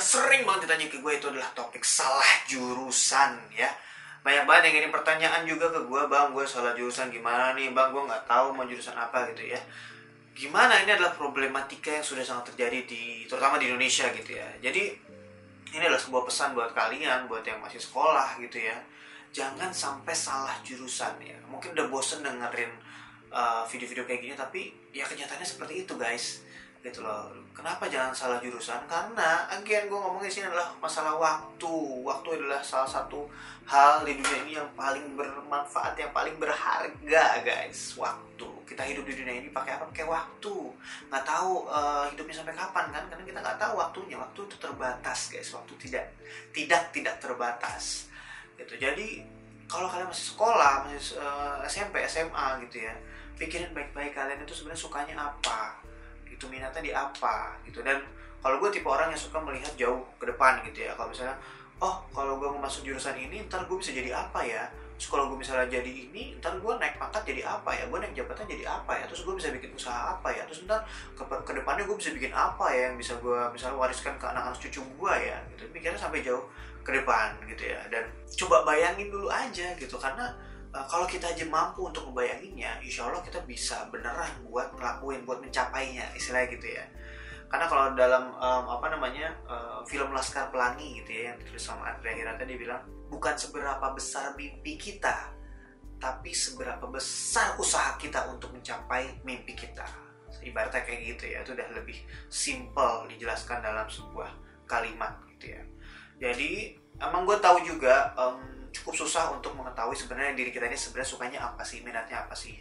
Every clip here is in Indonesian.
yang sering banget ditanya ke gue itu adalah topik salah jurusan ya. Banyak banget yang ngirim pertanyaan juga ke gue bang gue salah jurusan gimana nih? Bang gue nggak tahu mau jurusan apa gitu ya. Gimana? Ini adalah problematika yang sudah sangat terjadi di terutama di Indonesia gitu ya. Jadi ini adalah sebuah pesan buat kalian buat yang masih sekolah gitu ya. Jangan sampai salah jurusan ya. Mungkin udah bosen dengerin uh, video-video kayak gini tapi ya kenyataannya seperti itu guys gitu loh. Kenapa jangan salah jurusan? Karena again gue ngomongin sini adalah masalah waktu. Waktu adalah salah satu hal di dunia ini yang paling bermanfaat yang paling berharga guys. Waktu. Kita hidup di dunia ini pakai apa? Pakai waktu. Nggak tahu uh, hidupnya sampai kapan kan? Karena kita nggak tahu waktunya. Waktu itu terbatas guys. Waktu tidak tidak tidak terbatas. Gitu. Jadi kalau kalian masih sekolah masih uh, SMP SMA gitu ya pikirin baik-baik kalian itu sebenarnya sukanya apa itu minatnya di apa gitu. Dan kalau gue tipe orang yang suka melihat jauh ke depan gitu ya. Kalau misalnya oh kalau gue mau masuk jurusan ini ntar gue bisa jadi apa ya? Terus kalau gue misalnya jadi ini ntar gue naik pangkat jadi apa ya? Gue naik jabatan jadi apa ya? Terus gue bisa bikin usaha apa ya? Terus ntar ke, ke depannya gue bisa bikin apa ya yang bisa gue misalnya wariskan ke anak-anak cucu gue ya? Gitu. Pikirnya sampai jauh ke depan gitu ya. Dan coba bayangin dulu aja gitu. Karena uh, kalau kita aja mampu untuk membayanginnya, insya Allah kita bisa beneran buat ngelakuin, buat mencapainya, istilahnya gitu ya. Karena kalau dalam um, apa namanya uh, film Laskar Pelangi gitu ya yang ditulis sama Andrea Hirata dia bilang bukan seberapa besar mimpi kita, tapi seberapa besar usaha kita untuk mencapai mimpi kita. Ibaratnya kayak gitu ya, itu udah lebih simple dijelaskan dalam sebuah kalimat gitu ya. Jadi emang gue tahu juga um, cukup susah untuk mengetahui sebenarnya diri kita ini sebenarnya sukanya apa sih, minatnya apa sih.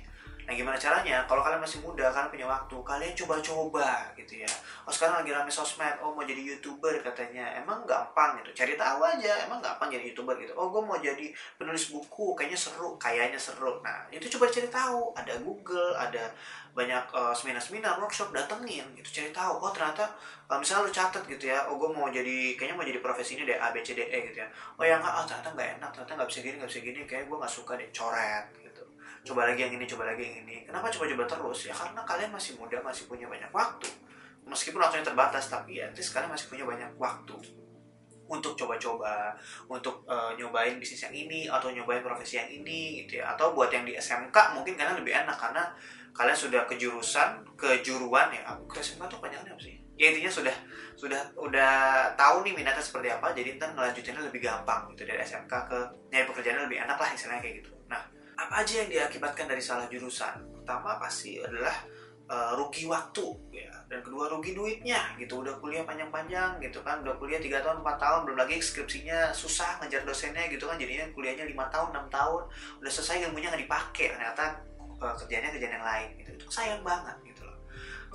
Nah gimana caranya? Kalau kalian masih muda, kalian punya waktu, kalian coba-coba gitu ya. Oh sekarang lagi rame sosmed, oh mau jadi youtuber katanya. Emang gampang gitu, cari tahu aja. Emang gampang jadi youtuber gitu. Oh gue mau jadi penulis buku, kayaknya seru, kayaknya seru. Nah itu coba cari tahu. Ada Google, ada banyak uh, seminar-seminar, workshop, datengin gitu. Cari tahu. Oh ternyata uh, misalnya lu catat gitu ya. Oh gue mau jadi, kayaknya mau jadi profesi ini deh A B C D E gitu ya. Oh yang enggak, oh ternyata nggak enak, ternyata nggak bisa gini, nggak bisa gini. Kayak gue nggak suka deh coret gitu coba lagi yang ini coba lagi yang ini. Kenapa coba-coba terus? Ya karena kalian masih muda masih punya banyak waktu. Meskipun waktunya terbatas tapi ya at kalian masih punya banyak waktu untuk coba-coba untuk uh, nyobain bisnis yang ini atau nyobain profesi yang ini gitu ya. Atau buat yang di SMK mungkin kalian lebih enak karena kalian sudah kejurusan kejuruan ya. Ke SMK tuh panjangnya apa sih? Ya intinya sudah sudah udah tahu nih minatnya seperti apa jadi ntar ngelanjutinnya lebih gampang gitu. Dari SMK ke nyari pekerjaannya lebih enak lah istilahnya kayak gitu. Nah apa aja yang diakibatkan dari salah jurusan? Pertama pasti adalah uh, rugi waktu ya. Dan kedua rugi duitnya gitu. Udah kuliah panjang-panjang gitu kan. Udah kuliah tiga tahun 4 tahun belum lagi skripsinya susah ngejar dosennya gitu kan. Jadinya kuliahnya lima tahun enam tahun. Udah selesai ilmunya nggak dipakai ternyata uh, kerjanya kerjaan yang lain gitu. Itu sayang banget gitu loh.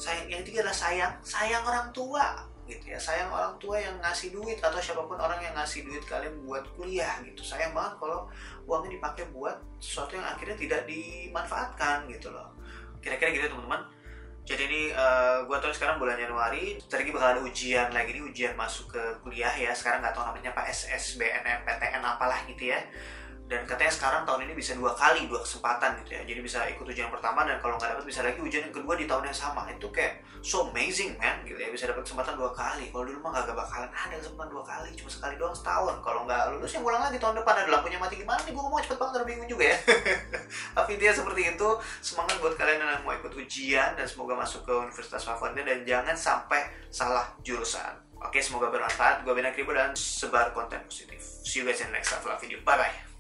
Sayang yang ketiga adalah sayang sayang orang tua gitu ya. Sayang orang tua yang ngasih duit atau siapa pun orang yang ngasih duit kalian buat kuliah gitu. Sayang banget kalau uangnya dipakai buat sesuatu yang akhirnya tidak dimanfaatkan gitu loh. Kira-kira gitu teman-teman. Jadi ini uh, gue tahu sekarang bulan Januari. Lagi bakal ada ujian lagi ini ujian masuk ke kuliah ya. Sekarang nggak tahu namanya apa SSBN PTN apalah gitu ya dan katanya sekarang tahun ini bisa dua kali dua kesempatan gitu ya. Jadi bisa ikut ujian pertama dan kalau nggak dapat bisa lagi ujian yang kedua di tahun yang sama. Itu kayak so amazing man gitu ya. Bisa dapat kesempatan dua kali. Kalau dulu mah gak bakalan ada kesempatan dua kali cuma sekali doang setahun. Kalau nggak lulus yang ulang lagi tahun depan. Ada lampunya mati gimana nih? Gue ngomong cepet banget udah bingung juga ya. Tapi dia seperti itu. Semangat buat kalian yang mau ikut ujian dan semoga masuk ke universitas favoritnya. Dan jangan sampai salah jurusan. Oke, semoga bermanfaat. Gue Bena Kribo dan sebar konten positif. See you guys in the next video. Bye-bye.